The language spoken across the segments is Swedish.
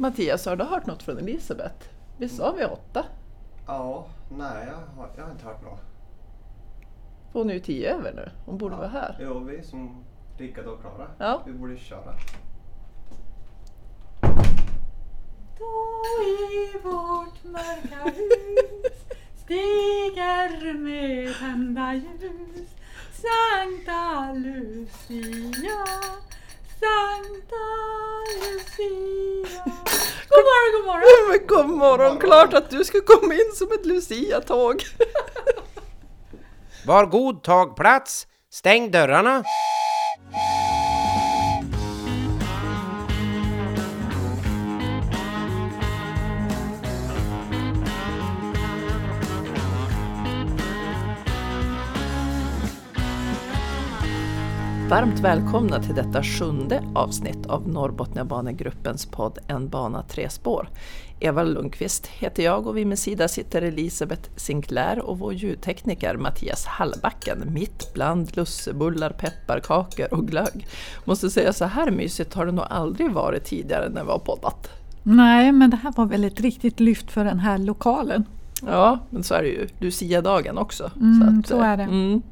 Mattias, har du hört något från Elisabeth? Visst sa vi åtta? Ja, nej jag har, jag har inte hört något. Hon är ju tio över nu. Hon borde ja. vara här. Jo, vi som Rickard och Klara. Ja. Vi borde köra. Då i vårt mörka hus stiger med tända ljus Sankta Lucia, Sankta Lucia God morgon, god morgon! Men god morgon! Klart att du ska komma in som ett Lucia-tåg. Var god tag plats, stäng dörrarna. Varmt välkomna till detta sjunde avsnitt av Norrbotniabanegruppens podd En bana tre spår. Eva Lundqvist heter jag och vid min sida sitter Elisabeth Sinclair och vår ljudtekniker Mattias Hallbacken mitt bland lussebullar, pepparkakor och glögg. Måste säga så här mysigt har det nog aldrig varit tidigare när vi har poddat. Nej, men det här var väl ett riktigt lyft för den här lokalen. Ja, men så är det ju Lucia-dagen också. Mm, att, så är det. Mm.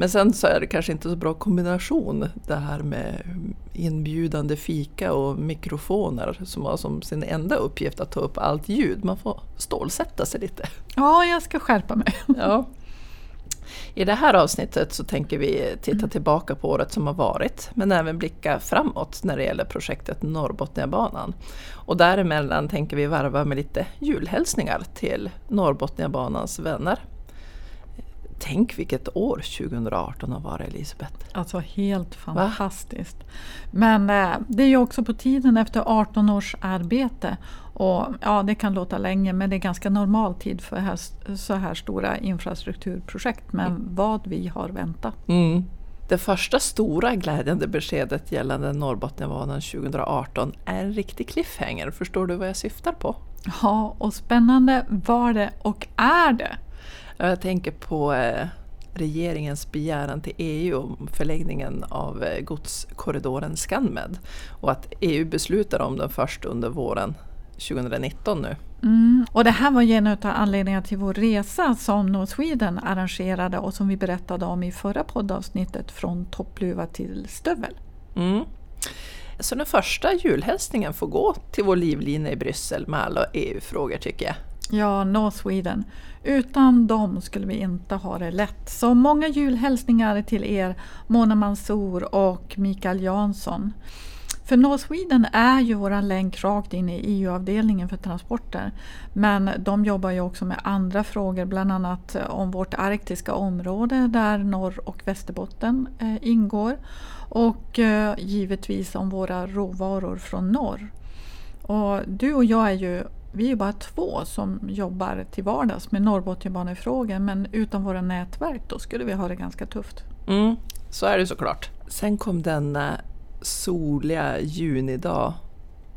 Men sen så är det kanske inte så bra kombination det här med inbjudande fika och mikrofoner som har som sin enda uppgift att ta upp allt ljud. Man får stålsätta sig lite. Ja, jag ska skärpa mig. Ja. I det här avsnittet så tänker vi titta tillbaka på året som har varit men även blicka framåt när det gäller projektet Norrbotniabanan. Och däremellan tänker vi varva med lite julhälsningar till Norrbotniabanans vänner. Tänk vilket år 2018 har varit Elisabeth. Alltså helt fantastiskt. Men eh, det är ju också på tiden efter 18 års arbete. Och ja, det kan låta länge men det är ganska normal tid för här, så här stora infrastrukturprojekt. Men mm. vad vi har väntat. Mm. Det första stora glädjande beskedet gällande Norrbotniabanan 2018 är en riktig cliffhanger. Förstår du vad jag syftar på? Ja, och spännande var det och är det. Jag tänker på eh, regeringens begäran till EU om förlängningen av eh, godskorridoren Scanmed och att EU beslutar om den först under våren 2019 nu. Mm. Och det här var ju en av anledningarna till vår resa som North Sweden arrangerade och som vi berättade om i förra poddavsnittet från toppluva till stövel. Mm. Så den första julhälsningen får gå till vår livlina i Bryssel med alla EU-frågor tycker jag. Ja, North Sweden. Utan dem skulle vi inte ha det lätt. Så många julhälsningar till er Mona Mansour och Mikael Jansson. För North Sweden är ju våran länk rakt in i EU-avdelningen för transporter. Men de jobbar ju också med andra frågor, bland annat eh, om vårt arktiska område där Norr och Västerbotten eh, ingår. Och eh, givetvis om våra råvaror från norr. Och du och jag är ju vi är bara två som jobbar till vardags med Norrbotniabanefrågor men utan våra nätverk då skulle vi ha det ganska tufft. Mm, så är det såklart. Sen kom denna eh, soliga junidag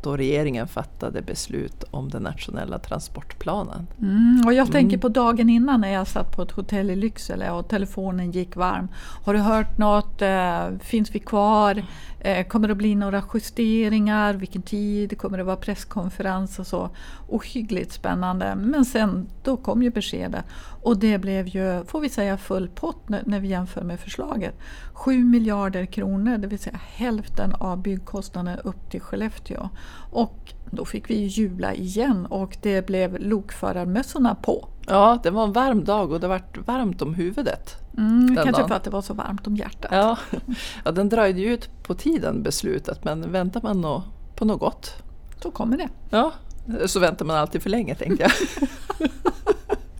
då regeringen fattade beslut om den nationella transportplanen. Mm, och jag tänker på dagen innan när jag satt på ett hotell i Lycksele och telefonen gick varm. Har du hört något? Eh, finns vi kvar? Eh, kommer det bli några justeringar? Vilken tid? Kommer det vara presskonferens och så? Ohyggligt spännande. Men sen då kom ju beskedet och det blev ju, får vi säga, full pott när vi jämför med förslaget. 7 miljarder kronor, det vill säga hälften av byggkostnaden upp till Skellefteå. Och då fick vi jubla igen och det blev lokförarmössorna på. Ja, det var en varm dag och det vart varmt om huvudet. Mm, kanske dagen. för att det var så varmt om hjärtat. Ja, ja den dröjde ju ut på tiden beslutet men väntar man på något gott så kommer det. Ja, så väntar man alltid för länge tänkte jag.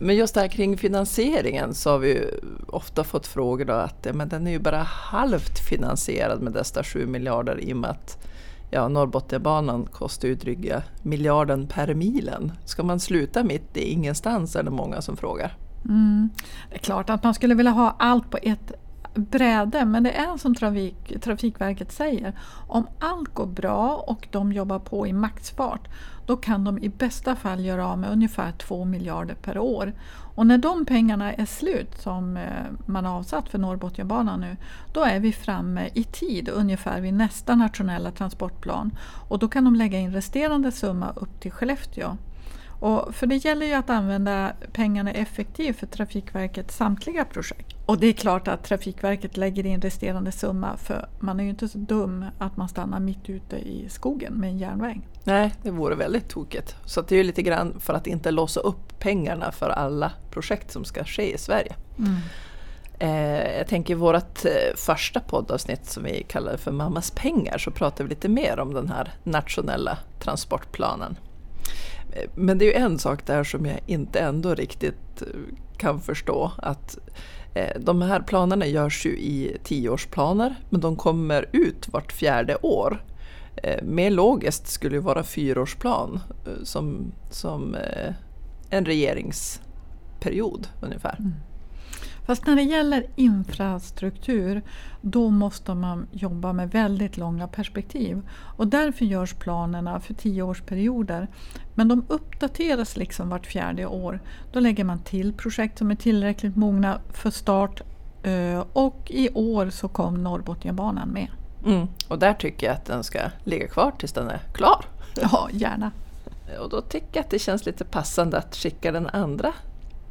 Men just det här kring finansieringen så har vi ofta fått frågor då att men den är ju bara halvt finansierad med dessa 7 miljarder i och med att ja, Norrbotniabanan kostar ju dryga miljarden per milen. Ska man sluta mitt i ingenstans är det många som frågar. Mm. Det är klart att man skulle vilja ha allt på ett bräde, men det är som trafik, Trafikverket säger. Om allt går bra och de jobbar på i maxfart, då kan de i bästa fall göra av med ungefär 2 miljarder per år. Och när de pengarna är slut, som eh, man har avsatt för Norrbotniabanan nu, då är vi framme i tid ungefär vid nästa nationella transportplan. Och då kan de lägga in resterande summa upp till Skellefteå. Och för det gäller ju att använda pengarna effektivt för Trafikverkets samtliga projekt. Och det är klart att Trafikverket lägger in resterande summa för man är ju inte så dum att man stannar mitt ute i skogen med en järnväg. Nej, det vore väldigt tokigt. Så det är ju lite grann för att inte låsa upp pengarna för alla projekt som ska ske i Sverige. Mm. Eh, jag tänker i vårt eh, första poddavsnitt som vi kallar för Mammas pengar så pratar vi lite mer om den här nationella transportplanen. Men det är ju en sak där som jag inte ändå riktigt eh, kan förstå. Att eh, Eh, de här planerna görs ju i tioårsplaner men de kommer ut vart fjärde år. Eh, mer logiskt skulle ju vara fyraårsplan eh, som, som en regeringsperiod ungefär. Mm. Fast när det gäller infrastruktur då måste man jobba med väldigt långa perspektiv. Och därför görs planerna för tioårsperioder. Men de uppdateras liksom vart fjärde år. Då lägger man till projekt som är tillräckligt mogna för start eh, och i år så kom Norrbotniabanan med. Mm. Och där tycker jag att den ska ligga kvar tills den är klar. Ja, gärna. Och då tycker jag att det känns lite passande att skicka den andra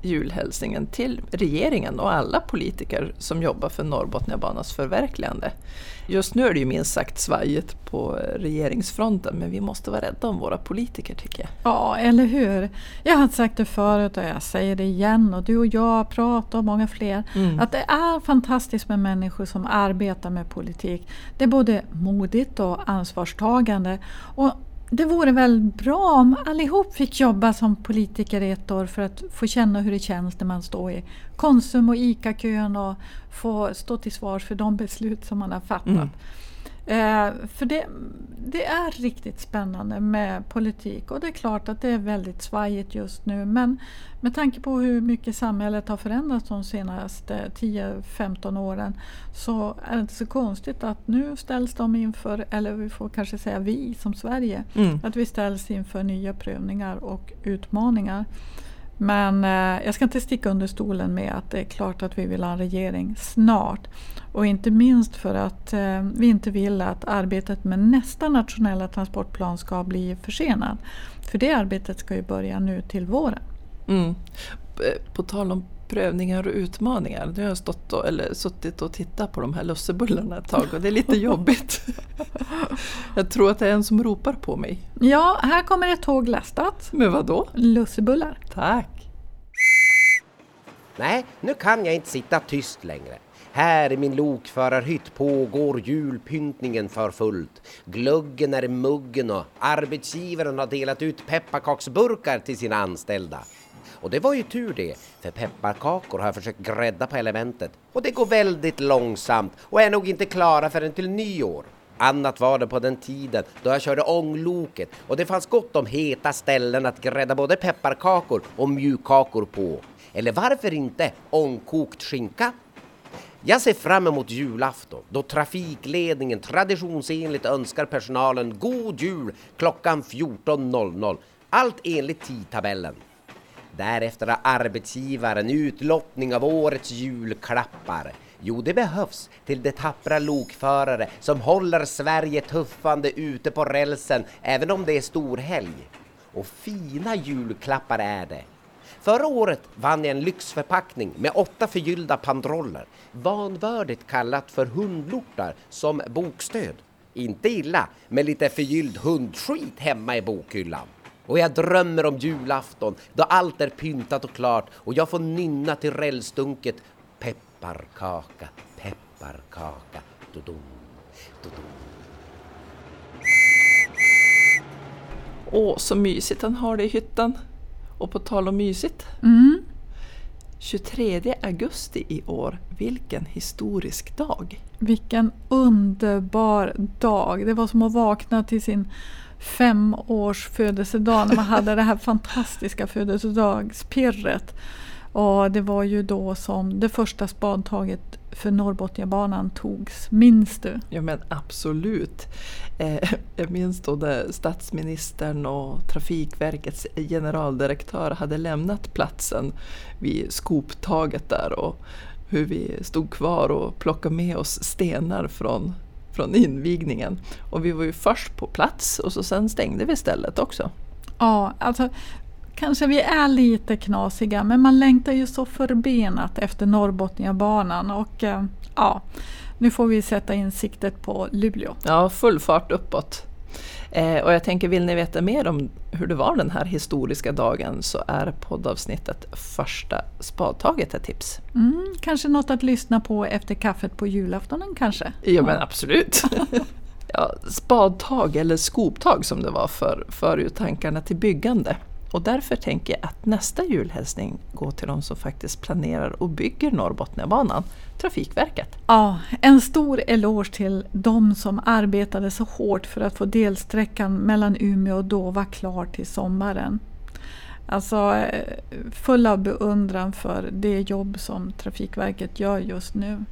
julhälsningen till regeringen och alla politiker som jobbar för Norrbotniabanans förverkligande. Just nu är det ju minst sagt svajigt på regeringsfronten men vi måste vara rädda om våra politiker tycker jag. Ja, eller hur. Jag har sagt det förut och jag säger det igen och du och jag pratar och många fler. Mm. Att det är fantastiskt med människor som arbetar med politik. Det är både modigt och ansvarstagande. Och det vore väl bra om allihop fick jobba som politiker i ett år för att få känna hur det känns när man står i Konsum och ICA-kön och få stå till svars för de beslut som man har fattat. Mm. Eh, för det, det, är riktigt spännande med politik och det är klart att det är väldigt svajigt just nu men med tanke på hur mycket samhället har förändrats de senaste 10-15 åren så är det inte så konstigt att nu ställs de inför, eller vi får kanske säga vi som Sverige, mm. att vi ställs inför nya prövningar och utmaningar. Men eh, jag ska inte sticka under stolen med att det är klart att vi vill ha en regering snart. Och inte minst för att eh, vi inte vill att arbetet med nästa nationella transportplan ska bli försenat. För det arbetet ska ju börja nu till våren. Mm. På tal om prövningar och utmaningar. Nu har jag stått och, eller suttit och tittat på de här lussebullarna ett tag och det är lite jobbigt. jag tror att det är en som ropar på mig. Ja, här kommer ett tåg lastat. Med vad då? Lussebullar. Tack. Nej, nu kan jag inte sitta tyst längre. Här i min lokförarhytt pågår julpyntningen för fullt. Glöggen är i muggen och arbetsgivaren har delat ut pepparkaksburkar till sina anställda. Och det var ju tur det, för pepparkakor har jag försökt grädda på elementet. Och det går väldigt långsamt och är nog inte klara förrän till nyår. Annat var det på den tiden då jag körde ångloket och det fanns gott om heta ställen att grädda både pepparkakor och mjukkakor på. Eller varför inte ångkokt skinka? Jag ser fram emot julafton då trafikledningen traditionsenligt önskar personalen god jul klockan 14.00. Allt enligt tidtabellen. Därefter har arbetsgivaren utlottning av årets julklappar. Jo, det behövs till de tappra lokförare som håller Sverige tuffande ute på rälsen även om det är storhelg. Och fina julklappar är det. Förra året vann jag en lyxförpackning med åtta förgyllda pandroller, vanvördigt kallat för hundlortar som bokstöd. Inte illa med lite förgylld hundskit hemma i bokhyllan. Och jag drömmer om julafton då allt är pyntat och klart och jag får nynna till rälstunket pepparkaka, pepparkaka, dodom, dodom. Åh, så mysigt han har det i hyttan. Och på tal om mysigt. Mm. 23 augusti i år, vilken historisk dag! Vilken underbar dag! Det var som att vakna till sin fem års födelsedag när man hade det här fantastiska födelsedagspirret. Och det var ju då som det första spadtaget för Norrbotniabanan togs. Minns du? Ja men absolut. Eh, jag minns då när statsministern och Trafikverkets generaldirektör hade lämnat platsen vid skoptaget där och hur vi stod kvar och plockade med oss stenar från, från invigningen. Och vi var ju först på plats och så sen stängde vi stället också. Ja, alltså kanske vi är lite knasiga men man längtar ju så förbenat efter Norrbotniabanan och eh, ja, nu får vi sätta in siktet på Luleå. Ja, full fart uppåt. Eh, och jag tänker, vill ni veta mer om hur det var den här historiska dagen så är poddavsnittet Första spadtaget ett tips. Mm, kanske något att lyssna på efter kaffet på julaftonen kanske? Ja, men absolut. ja, spadtag eller skoptag som det var för för ju tankarna till byggande. Och därför tänker jag att nästa julhälsning går till de som faktiskt planerar och bygger Norrbotniabanan, Trafikverket. Ja, en stor eloge till de som arbetade så hårt för att få delsträckan mellan Umeå och Dova klar till sommaren. Alltså eh, full av beundran för det jobb som Trafikverket gör just nu.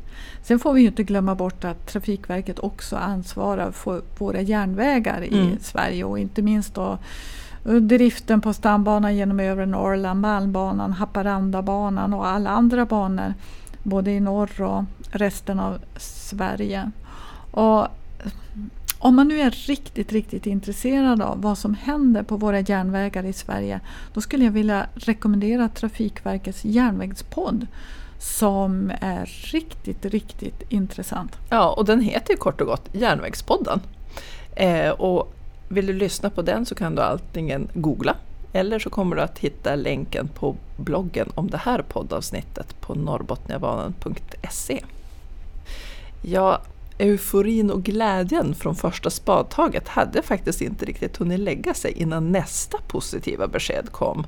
Sen får vi ju inte glömma bort att Trafikverket också ansvarar för våra järnvägar i Mm. Sverige och inte minst då driften på stambanan genom övre Norrland, Malmbanan, Haparandabanan och alla andra banor både i norr och resten av Sverige. Och om man nu är riktigt, riktigt intresserad av vad som händer på våra järnvägar i Sverige då skulle jag vilja rekommendera Trafikverkets järnvägspodd som är riktigt, riktigt intressant. Ja, och den heter ju kort och gott Järnvägspodden. Eh, och vill du lyssna på den så kan du antingen googla eller så kommer du att hitta länken på bloggen om det här poddavsnittet på norrbotniabanan.se. Ja, euforin och glädjen från första spadtaget hade faktiskt inte riktigt hunnit lägga sig innan nästa positiva besked kom.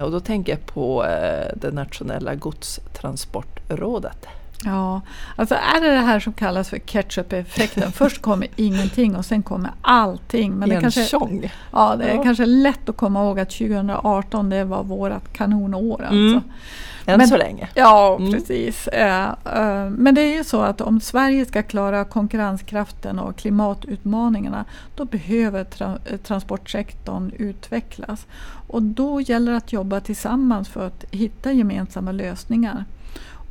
Och då tänker jag på eh, det nationella godstransportrådet. Ja, alltså är det det här som kallas för ketchup-effekten? Först kommer ingenting och sen kommer allting. Men det kanske, tjong. ja, det är Ja. kanske lätt att komma ihåg att 2018 det var vårt kanonår. Alltså. Mm. Än Men- så länge. Ja, Mm. precis. Eh, eh, Men det är ju så att om Sverige ska klara konkurrenskraften och klimatutmaningarna då behöver tra- eh, transportsektorn utvecklas. Och då gäller det att jobba tillsammans för att hitta gemensamma lösningar.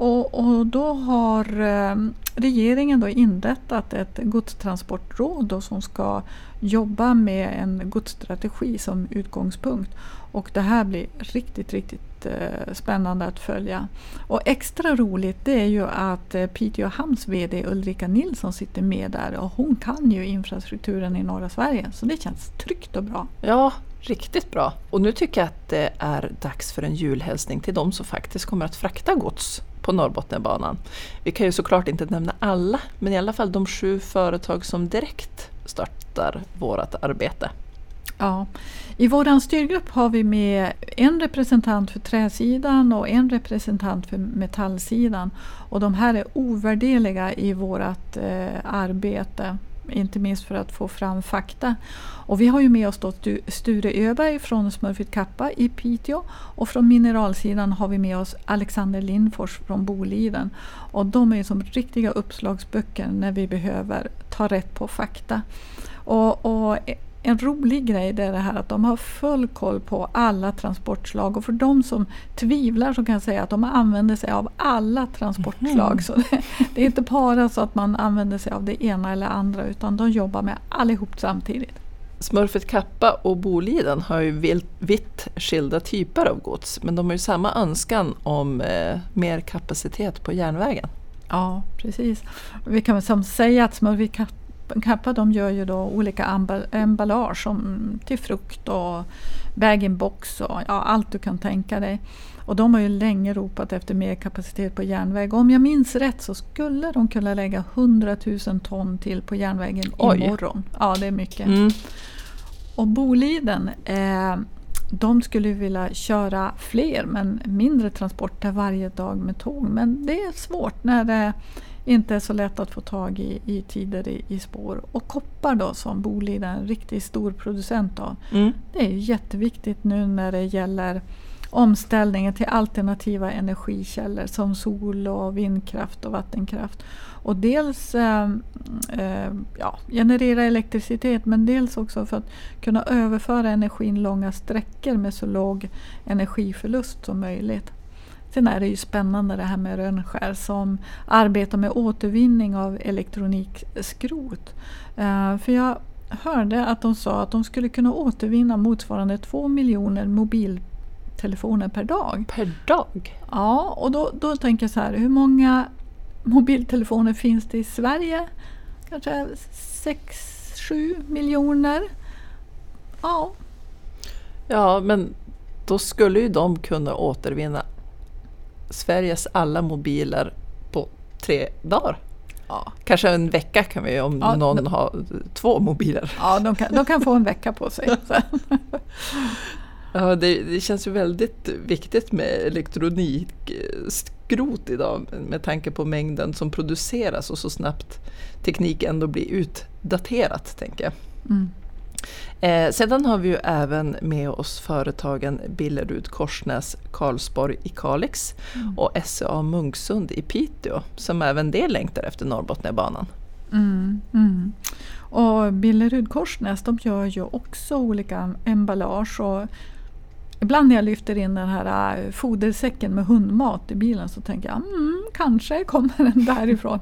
Och, och då har eh, regeringen då inrättat ett godstransportråd då som ska jobba med en godsstrategi som utgångspunkt. Och det här blir riktigt, riktigt eh, spännande att följa. Och extra roligt det är ju att eh, Piteå Hamns VD Ulrika Nilsson sitter med där och hon kan ju infrastrukturen i norra Sverige så det känns tryggt och bra. Ja, riktigt bra. Och nu tycker jag att det är dags för en julhälsning till de som faktiskt kommer att frakta gods på Norrbotniabanan. Vi kan ju såklart inte nämna alla, men i alla fall de sju företag som direkt startar vårt arbete. Ja. I vår styrgrupp har vi med en representant för träsidan och en representant för metallsidan. Och de här är ovärderliga i vårt eh, arbete. Inte minst för att få fram fakta. Och vi har ju med oss då Sture Öberg från Smurfit Kappa i Piteå. Och från mineralsidan har vi med oss Alexander Lindfors från Boliden. Och de är ju som riktiga uppslagsböcker när vi behöver ta rätt på fakta. Och, och en rolig grej det är det här att de har full koll på alla transportslag och för de som tvivlar så kan jag säga att de använder sig av alla transportslag. Mhm. Så det, det är inte bara så att man använder sig av det ena eller andra utan de jobbar med allihop samtidigt. Smurfit Kappa och Boliden har ju vitt skilda typer av gods, men de har ju samma önskan om eh, mer kapacitet på järnvägen. Ja, precis. Vi kan väl som säga att Smurfit Kap- Kappa de gör ju då olika emballage som till frukt och bag-in-box och ja, allt du kan tänka dig. Och de har ju länge ropat efter mer kapacitet på järnväg. Om jag minns rätt så skulle de kunna lägga 100 000 ton till på järnvägen Oj. imorgon. Ja, det är mycket. Mm. Och Boliden, eh, de skulle vilja köra fler men mindre transporter varje dag med tåg. Men det är svårt när det inte är så lätt att få tag i, i tider i, i spår. Och koppar då som Boliden en riktigt stor producent av. Mm. Det är jätteviktigt nu när det gäller omställningen till alternativa energikällor som sol och vindkraft och vattenkraft. Och dels eh, eh, ja, generera elektricitet men dels också för att kunna överföra energin långa sträckor med så låg energiförlust som möjligt. Sen är det ju spännande det här med Rönnskär som arbetar med återvinning av elektronikskrot. Uh, för jag hörde att de sa att de skulle kunna återvinna motsvarande två miljoner mobiltelefoner per dag. Per dag? Ja, och då, då tänker jag så här, hur många mobiltelefoner finns det i Sverige? Kanske 6-7 miljoner? Ja. Ja, men då skulle ju de kunna återvinna Sveriges alla mobiler på tre dagar. Ja. Kanske en vecka kan vi om ja, någon de, har två mobiler. Ja, de kan, de kan få en vecka på sig. ja, det, det, känns ju väldigt viktigt med elektronikskrot idag med tanke på mängden som produceras och så snabbt teknik ändå blir utdaterat, tänker jag. Mm. Eh, sedan har vi ju även med oss företagen Billerud Korsnäs Karlsborg i Kalix mm. och SCA Munksund i Piteå som även det längtar efter Norrbotniabanan. Mm, mm. Och Billerud Korsnäs de gör ju också olika emballage och Ibland när jag lyfter in den här äh, fodersäcken med hundmat i bilen så tänker jag mm, kanske kommer den därifrån.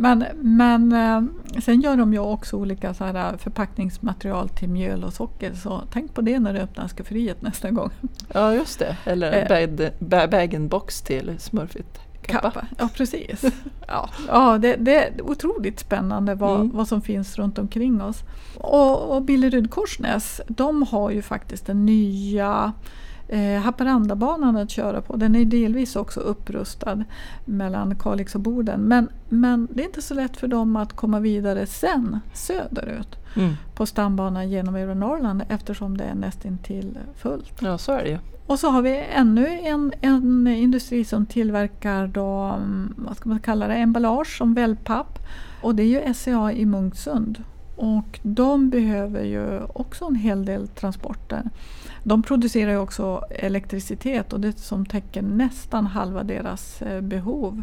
Men, men eh, sen gör de ju också olika så här förpackningsmaterial till mjöl och socker. Så tänk på det när du öppnar skafferiet nästa gång. Ja just det, eller eh, bag-in-box till smurfigt kappa. kappa. Ja precis. ja, ja det, det, är otroligt spännande vad, mm. vad som finns runt omkring oss. Och, och Billerud Korsnäs de har ju faktiskt den nya eh, Haparandabanan att köra på. Den är delvis också upprustad mellan Kalix och Boden. Men, men det är inte så lätt för dem att komma vidare sen söderut mm. på stambanan genom övre Norrland eftersom det är nästintill fullt. Ja, så är det ju. Och så har vi ännu en, en industri som tillverkar då, mm, vad ska man kalla det, emballage som wellpapp. Och det är ju SCA i Munksund. Och de behöver ju också en hel del transporter. De producerar ju också elektricitet och det som täcker nästan halva deras eh, behov.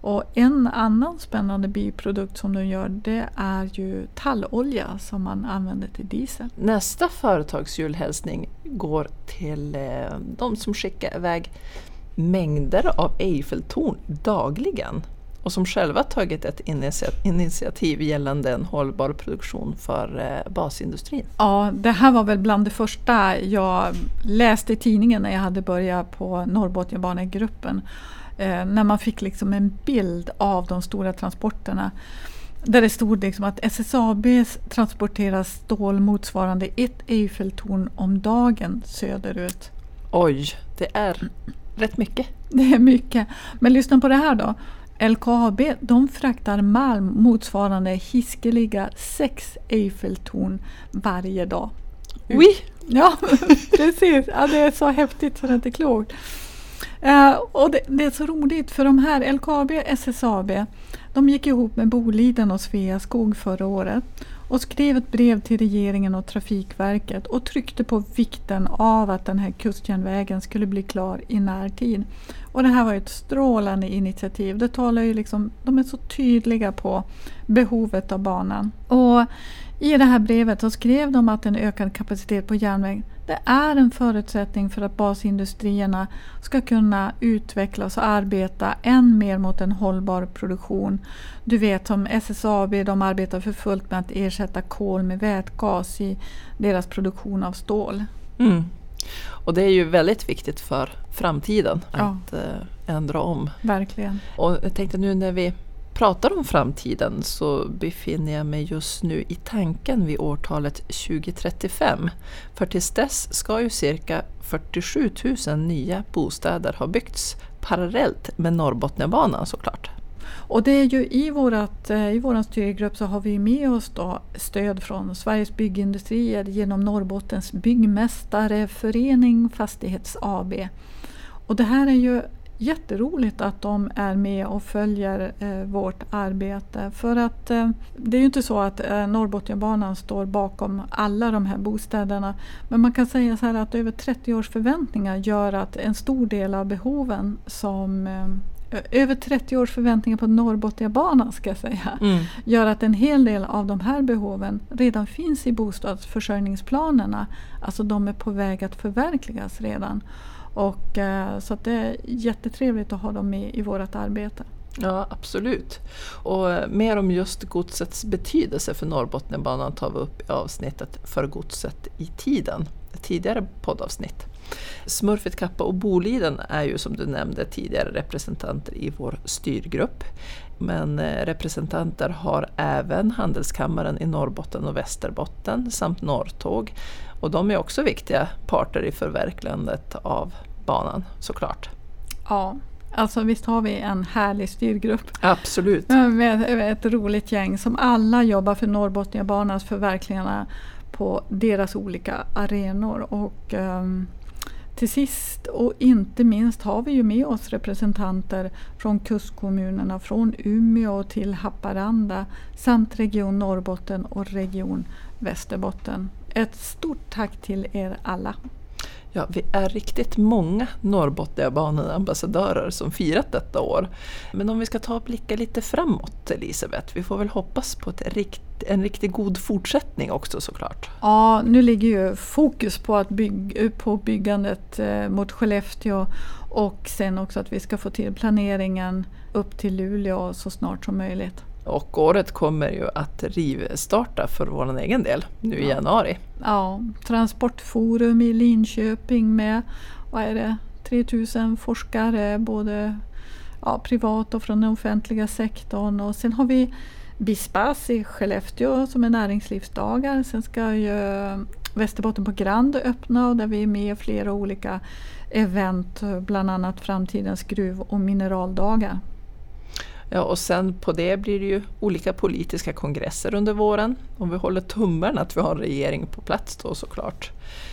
Och en annan spännande biprodukt som de gör det är ju tallolja som man använder till diesel. Nästa företagsjulhälsning går till eh, de som skickar iväg mängder av Eiffeltorn dagligen och som själva tagit ett initiativ gällande en hållbar produktion för eh, basindustrin. Ja, det här var väl bland det första jag läste i tidningen när jag hade börjat på Norrbotniabanegruppen. Eh, när man fick liksom en bild av de stora transporterna. Där det stod liksom att SSAB transporterar stål motsvarande ett Eiffeltorn om dagen söderut. Oj, det är rätt mycket. Det är mycket. Men lyssna på det här då. LKAB de fraktar malm motsvarande hiskeliga sex Eiffeltorn varje dag. Oui! Ja, precis. Ja, det är så häftigt så det är inte klokt. Uh, och det, det, är så roligt för de här LKAB och SSAB de gick ihop med Boliden och Sveaskog förra året och skrev ett brev till regeringen och Trafikverket och tryckte på vikten av att den här kustjärnvägen skulle bli klar i närtid. Och det här var ett strålande initiativ. Det talar ju liksom, de är så tydliga på behovet av banan. Och i det här brevet så skrev de att en ökad kapacitet på järnväg det är en förutsättning för att basindustrierna ska kunna utvecklas och arbeta än mer mot en hållbar produktion. Du vet som SSAB, de arbetar för fullt med att ersätta kol med vätgas i deras produktion av stål. Mm. Och det är ju väldigt viktigt för framtiden ja. att äh, ändra om. Verkligen. Och jag tänkte nu när vi pratar om framtiden så befinner jag mig just nu i tanken vid årtalet 2035. För tills dess ska ju cirka 47 000 nya bostäder ha byggts parallellt med Norrbotniabanan såklart. Och det är ju i, vårat, eh, i vår styrgrupp så har vi med oss då stöd från Sveriges Byggindustrier genom Norrbottens byggmästareförening Fastighets AB. Och det här är ju jätteroligt att de är med och följer eh, vårt arbete. För att eh, det är ju inte så att eh, Norrbotniabanan står bakom alla de här bostäderna. Men man kan säga så här att över 30 års förväntningar gör att en stor del av behoven som eh, över 30 års förväntningar på Norrbotniabanan ska jag säga, Mm. gör att en hel del av de här behoven redan finns i bostadsförsörjningsplanerna. Alltså de är på väg att förverkligas redan. Och, eh, så att det är jättetrevligt att ha dem med i vårt arbete. Ja, absolut. Och eh, mer om just godsets betydelse för Norrbotniabanan tar vi upp i avsnittet För godset i tiden, ett tidigare poddavsnitt. Smurfit Kappa och Boliden är ju som du nämnde tidigare representanter i vår styrgrupp. Men eh, representanter har även Handelskammaren i Norrbotten och Västerbotten samt Norrtåg. Och de är också viktiga parter i förverkligandet av banan såklart. Ja, alltså visst har vi en härlig styrgrupp Absolut. med med ett roligt gäng som alla jobbar för Norrbotniabanans förverkligande på deras olika arenor. Och, ehm, till sist och inte minst har vi ju med oss representanter från kustkommunerna från Umeå till Haparanda samt Region Norrbotten och Region Västerbotten. Ett stort tack till er alla. Ja, vi är riktigt många Norrbotniabanan-ambassadörer som firat detta år. Men om vi ska ta och blicka lite framåt Elisabeth, vi får väl hoppas på ett rikt, en riktigt god fortsättning också såklart. Ja, nu ligger ju fokus på, att bygg, på byggandet eh, mot Skellefteå och sen också att vi ska få till planeringen upp till Luleå så snart som möjligt. Och året kommer ju att rivstarta för vår egen del nu i Ja. januari. Ja, Transportforum i Linköping med vad är det, 3000 forskare både ja, privat och från den offentliga sektorn. Och sen har vi Bispas i Skellefteå som är näringslivsdagar. Sen ska ju Västerbotten på Grand öppna och där vi är med i flera olika event, bland annat framtidens gruv och mineraldagar. Ja, och sen på det blir det ju olika politiska kongresser under våren. Om vi håller tummarna att vi har en regering på plats då såklart.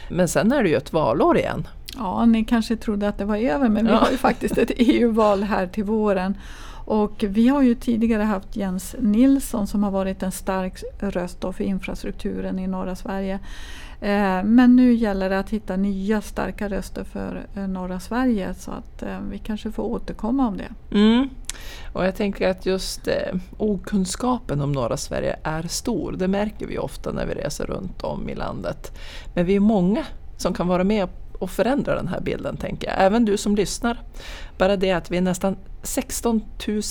Men sen är det ju ett valår igen. Ja, ni kanske trodde att det var över men vi Ja. har ju faktiskt ett EU-val här till våren. Och vi har ju tidigare haft Jens Nilsson som har varit en stark röst för infrastrukturen i norra Sverige. Eh, Men nu gäller det att hitta nya starka röster för eh, norra Sverige så att eh, vi kanske får återkomma om det. Mm. Och jag tänker att just eh, okunskapen om norra Sverige är stor. Det märker vi ofta när vi reser runt om i landet. Men vi är många som kan vara med och förändra den här bilden, tänker jag. Även du som lyssnar. Bara det att vi är nästan 16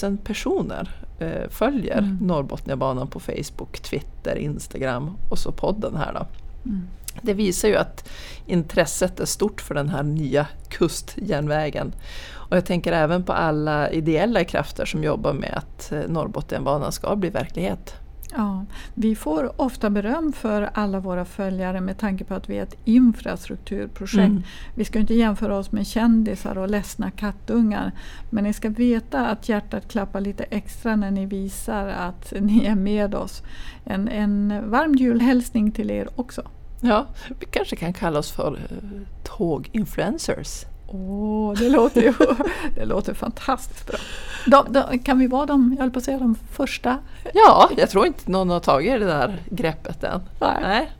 000 personer eh, följer Mm. Norrbotniabanan på Facebook, Twitter, Instagram och så podden här då. Mm. Det visar ju att intresset är stort för den här nya kustjärnvägen. Och jag tänker även på alla ideella krafter som jobbar med att eh, Norrbotniabanan ska bli verklighet. Ja, vi får ofta beröm för alla våra följare med tanke på att vi är ett infrastrukturprojekt. Mm. Vi ska inte jämföra oss med kändisar och ledsna kattungar. Men ni ska veta att hjärtat klappar lite extra när ni visar att ni är med oss. En, en varm julhälsning till er också. Ja, vi kanske kan kalla oss för eh, tåginfluencers. Åh, det låter ju det låter fantastiskt bra. De, de, kan vi vara de, jag höll på att säga de första? Ja, jag tror inte någon har tagit det där greppet än. Nej. Nej.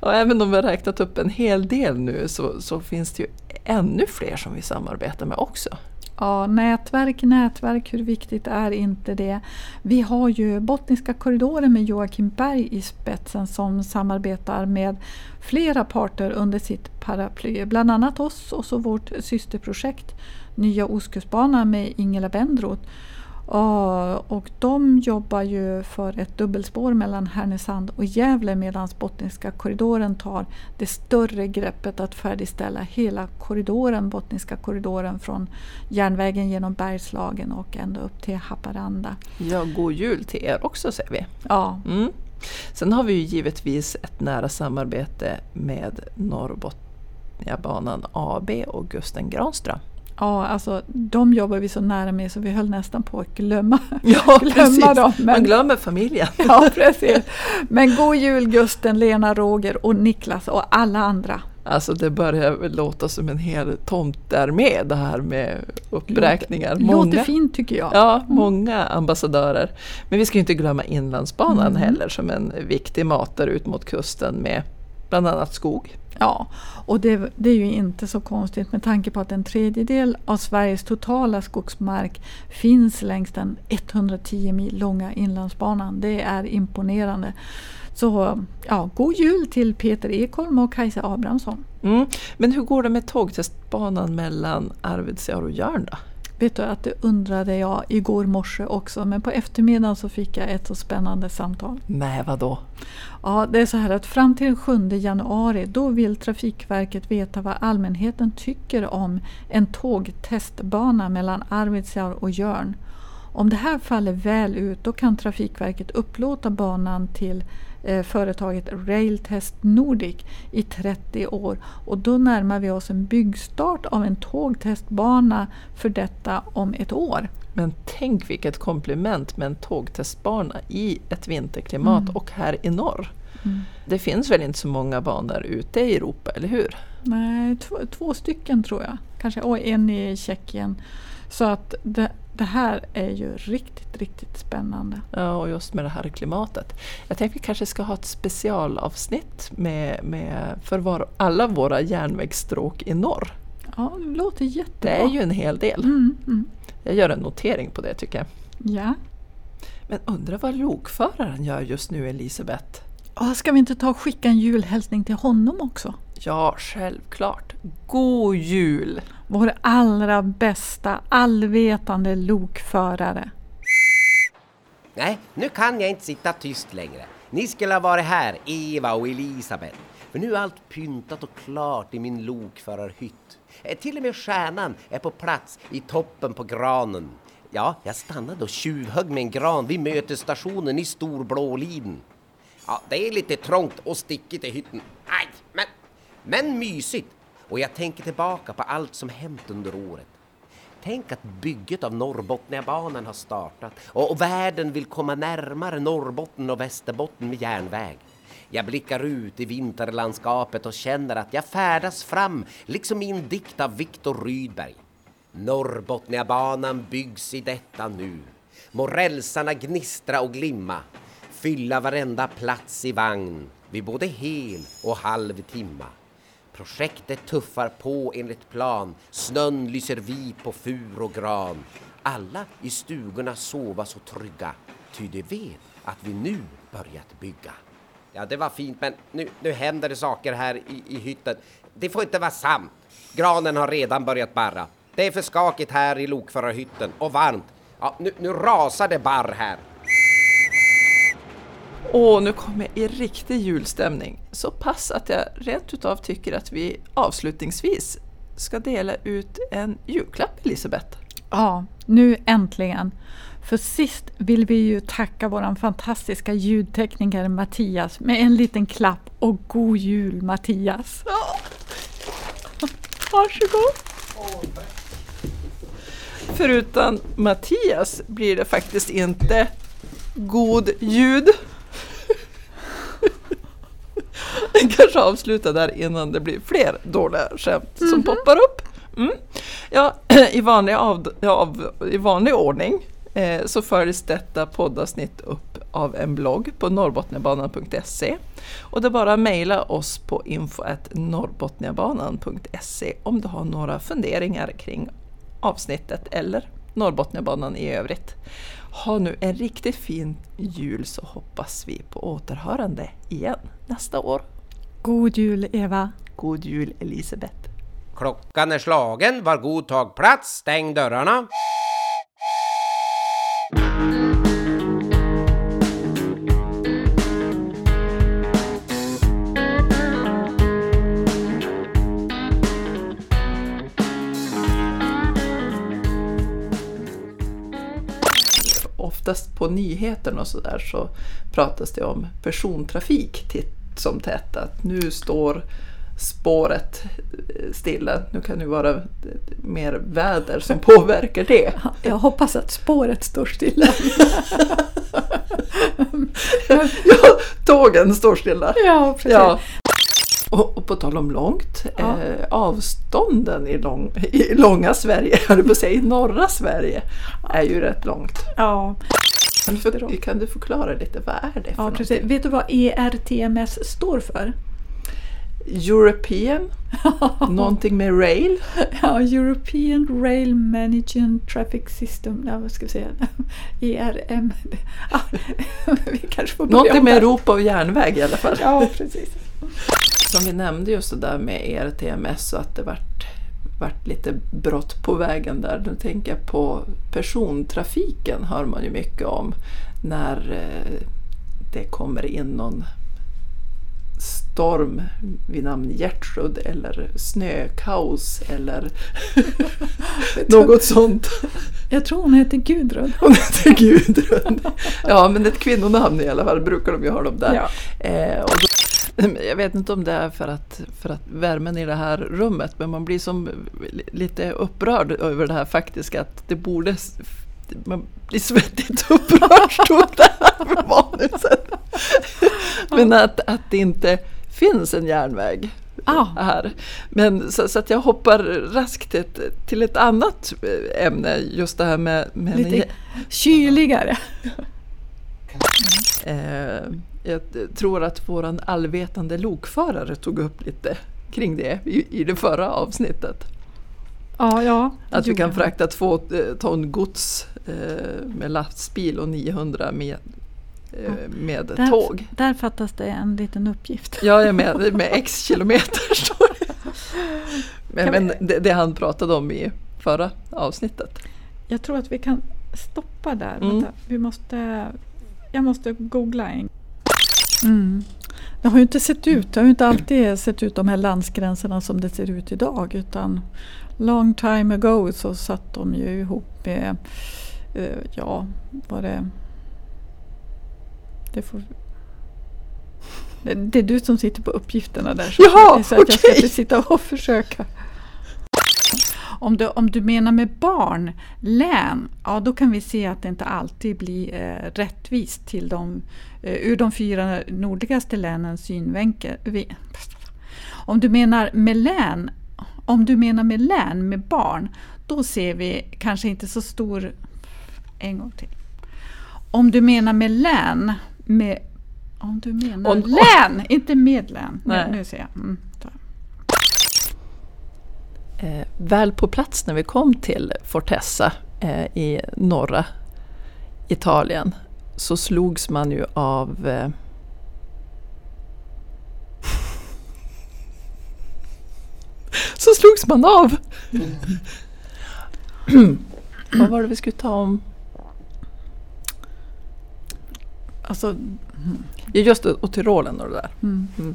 Och även om vi har räknat upp en hel del nu så, så finns det ju ännu fler som vi samarbetar med också. Ja, nätverk, nätverk, hur viktigt är inte det? Vi har ju Bottniska korridoren med Joakim Berg i spetsen som samarbetar med flera parter under sitt paraply. Bland annat oss och så vårt systerprojekt Nya Ostkustbanan med Ingela Bendroth. Och, de jobbar ju för ett dubbelspår mellan Härnösand och Gävle medan Bottniska korridoren tar det större greppet att färdigställa hela korridoren, Bottniska korridoren från järnvägen genom Bergslagen och ända upp till Haparanda. Ja, god jul till er också säger vi. Ja, Mm. Sen har vi ju givetvis ett nära samarbete med Norrbotniabanan AB och Gusten Granström. Ja, alltså de jobbar vi så nära med så vi höll nästan på att glömma, Ja, glömma dem. Man Men, glömmer familjen. ja, precis. men god jul Gusten, Lena, Roger och Niklas och alla andra. Alltså det börjar låta som en hel tomtearmé det här med uppräkningar. Låter, låter fint tycker jag. Ja, många ambassadörer. Men vi ska ju inte glömma Inlandsbanan Mm. heller som en viktig matare ut mot kusten med bland annat skog. Ja, och det, det är ju inte så konstigt med tanke på att en tredjedel av Sveriges totala skogsmark finns längs den 110 mil långa inlandsbanan. Det är imponerande. Så ja, god jul till Peter Ekholm och Kajsa Abrahamsson. Mm. Men hur går det med tågtestbanan mellan Arvidsjaur och Jörn då? Vet du att det undrade jag igår morse också men på eftermiddagen så fick jag ett så spännande samtal. Nej, vadå? Ja, det är så här att fram till den 7 januari då vill Trafikverket veta vad allmänheten tycker om en tågtestbana mellan Arvidsjaur och Jörn. Om det här faller väl ut då kan Trafikverket upplåta banan till företaget Railtest Nordic i 30 år och då närmar vi oss en byggstart av en tågtestbana för detta om ett år. Men tänk vilket komplement med en tågtestbana i ett vinterklimat Mm. och här i norr. Det finns väl inte så många banor ute i Europa, eller hur? Nej, två, två stycken tror jag. Kanske, och en i Tjeckien. Så att det, det här är ju riktigt, riktigt spännande. Ja, och just med det här klimatet. Jag tänkte vi kanske ska ha ett specialavsnitt med, med för var, alla våra järnvägsstråk i norr. Ja, det låter jättebra. Det är ju en hel del. Mm, mm. Jag gör en notering på det tycker jag. Ja. Men undrar vad lokföraren gör just nu, Elisabeth? Och ska vi inte ta och skicka en julhälsning till honom också? Ja, självklart. God jul! Vår allra bästa, allvetande lokförare. Nej, nu kan jag inte sitta tyst längre. Ni skulle ha varit här, Eva och Elisabeth. För nu är allt pyntat och klart i min lokförarhytt. Eh, Till och med stjärnan är på plats i toppen på granen. Ja, jag stannade och tjuvhögg med en gran vid mötesstationen i Storblåliden. Ja, det är lite trångt och stickigt i hytten. Aj, men, men mysigt. Och jag tänker tillbaka på allt som hänt under året. Tänk att bygget av Norrbotniabanan har startat och, och världen vill komma närmare Norrbotten och Västerbotten med järnväg. Jag blickar ut i vinterlandskapet och känner att jag färdas fram, liksom i en dikt av Viktor Rydberg. Norrbotniabanan byggs i detta nu. Må rälsarna gnistra och glimma, fylla varenda plats i vagn vid både hel och halv timma. Projektet tuffar på enligt plan, snön lyser vit på fur och gran. Alla i stugorna sova så trygga, ty de vet att vi nu börjat bygga. Ja, det var fint, men nu, nu händer det saker här i, i hytten. Det får inte vara sant. Granen har redan börjat barra. Det är för skakigt här i lokförarhytten och varmt. Ja, nu, nu rasar det barr här. Åh, nu kommer jag i riktig julstämning. Så pass att jag rent utav tycker att vi avslutningsvis ska dela ut en julklapp, Elisabeth. Ja, nu äntligen. För sist vill vi ju tacka vår fantastiska ljudtekniker Mattias med en liten klapp och god jul Mattias. Ja. Varsågod! Förutom Mattias blir det faktiskt inte god ljud. Jag kanske avslutar där innan det blir fler dåliga skämt som poppar upp. Mm. Ja, i, vanlig av, av, I vanlig ordning eh, så följs detta poddavsnitt upp av en blogg på norrbotniabanan.se och det är bara att mejla oss på info.norrbotniabanan.se om du har några funderingar kring avsnittet eller Norrbotniabanan i övrigt. Ha nu en riktigt fin jul så hoppas vi på återhörande igen nästa år. God jul Eva. God jul Elisabeth! Klockan är slagen, var god tag plats, stäng dörrarna. Oftast på nyheterna och sådär så pratas det om persontrafik titt som tätt. Att nu står spåret stilla. Nu kan det vara mer väder som påverkar det. Jag hoppas att spåret står stilla. Ja, tågen står stilla. ja, precis. Ja. Och, och på tal om långt, Ja. eh, avstånden i, lång, i långa Sverige, jag på säga i norra Sverige, är ju rätt långt. Ja, Kan du, för, kan du förklara lite, vad är det för ja precis. någonting? Vet du vad ERTMS står för? European, någonting med rail. Ja, European Rail Management Traffic System. Ja, vad ska vi säga? ERM. Ja, vi kanske får Någonting med. Europa och järnväg i alla fall. Ja, precis. Som vi nämnde just det där med ERTMS och att det vart, vart lite brott på vägen där. Nu tänker jag på persontrafiken hör man ju mycket om när eh, det kommer in någon storm vid namn Gertrud eller snökaos eller något sånt. Jag tror hon heter Gudrun. Hon heter Gudrun. Ja, men ett kvinnonamn i alla fall brukar de ju ha dem där. Ja. Eh, och då, jag vet inte om det är för att, för att värmen i det här rummet, men man blir som li- lite upprörd över det här faktiska att det borde man blir svettigt upprörd stod det här manuset. Men att, att det inte finns en järnväg Ah. här. Men så, så att jag hoppar raskt till ett, till ett annat eh, ämne, just det här med, med Lite kyligare. Eh, jag tror att våran allvetande lokförare tog upp lite kring det i, i det förra avsnittet. Ja, ja. Att vi kan frakta två eh, ton gods eh, med lastbil och 900 med, eh, med Där, tåg. Där fattas det en liten uppgift. Jag är med, med x kilometer står det. Men, vi- men det, det han pratade om i förra avsnittet. Jag tror att vi kan stoppa där. Mm. Vänta, vi måste, jag måste googla en. Mm. Det har ju inte sett ut, det har ju inte alltid sett ut de här landsgränserna som det ser ut idag. Utan long time ago så satt de ju ihop med, eh, ja, var det... Det, får, det, är du som sitter på uppgifterna där. Så, Jaha, jag ska inte sitta och försöka. Om du, om du menar med barn, län, ja då kan vi se att det inte alltid blir eh, rättvist till de, eh, ur de fyra nordligaste länens synvinkel. Vi, om du menar med län, om du menar med län med barn, då ser vi kanske inte så stor... En gång till. Om du menar med län, med... Om du menar Om- län, inte med län. Nu, Nej. nu ser jag. Mm. Eh, väl på plats när vi kom till Fortessa eh, i norra Italien så slogs man ju av eh, så slogs man av! Vad var det vi skulle ta om? Alltså, just och Tyrolen och det där. mm.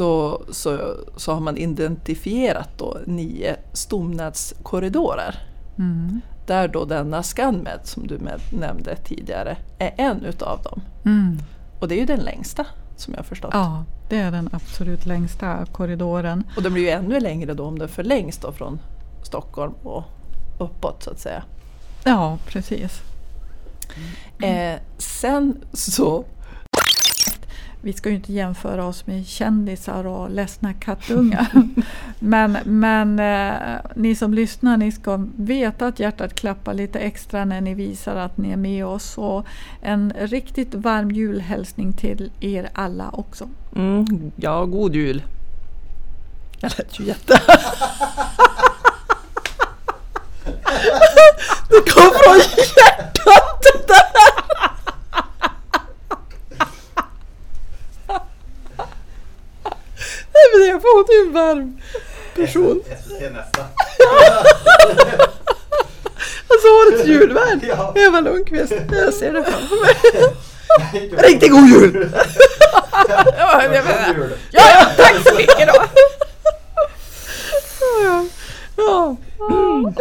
Så, så, så har man identifierat då nio stomnätskorridorer. Mm. Där då denna Scanmed som du nämnde tidigare är en utav dem. Mm. Och det är ju den längsta som jag förstått. Ja, det är den absolut längsta korridoren. Och den blir ju ännu längre då om den förlängs då från Stockholm och uppåt så att säga. Ja, precis. Eh, sen så Vi ska ju inte jämföra oss med kändisar och ledsna kattungar. men men eh, ni som lyssnar, ni ska veta att hjärtat klappar lite extra när ni visar att ni är med oss. Och en riktigt varm julhälsning till er alla också. Mm, ja, god jul. Jag lät ju jätte... Det kom från hjärtat Åh, oh, du är en varm person. SVT nästa. Alltså årets julvärd. Ja. Eva Lundqvist. Jag ser det framför mig. Riktigt god jul! ja, ja, tack så mycket då! Ja. ja. Mm.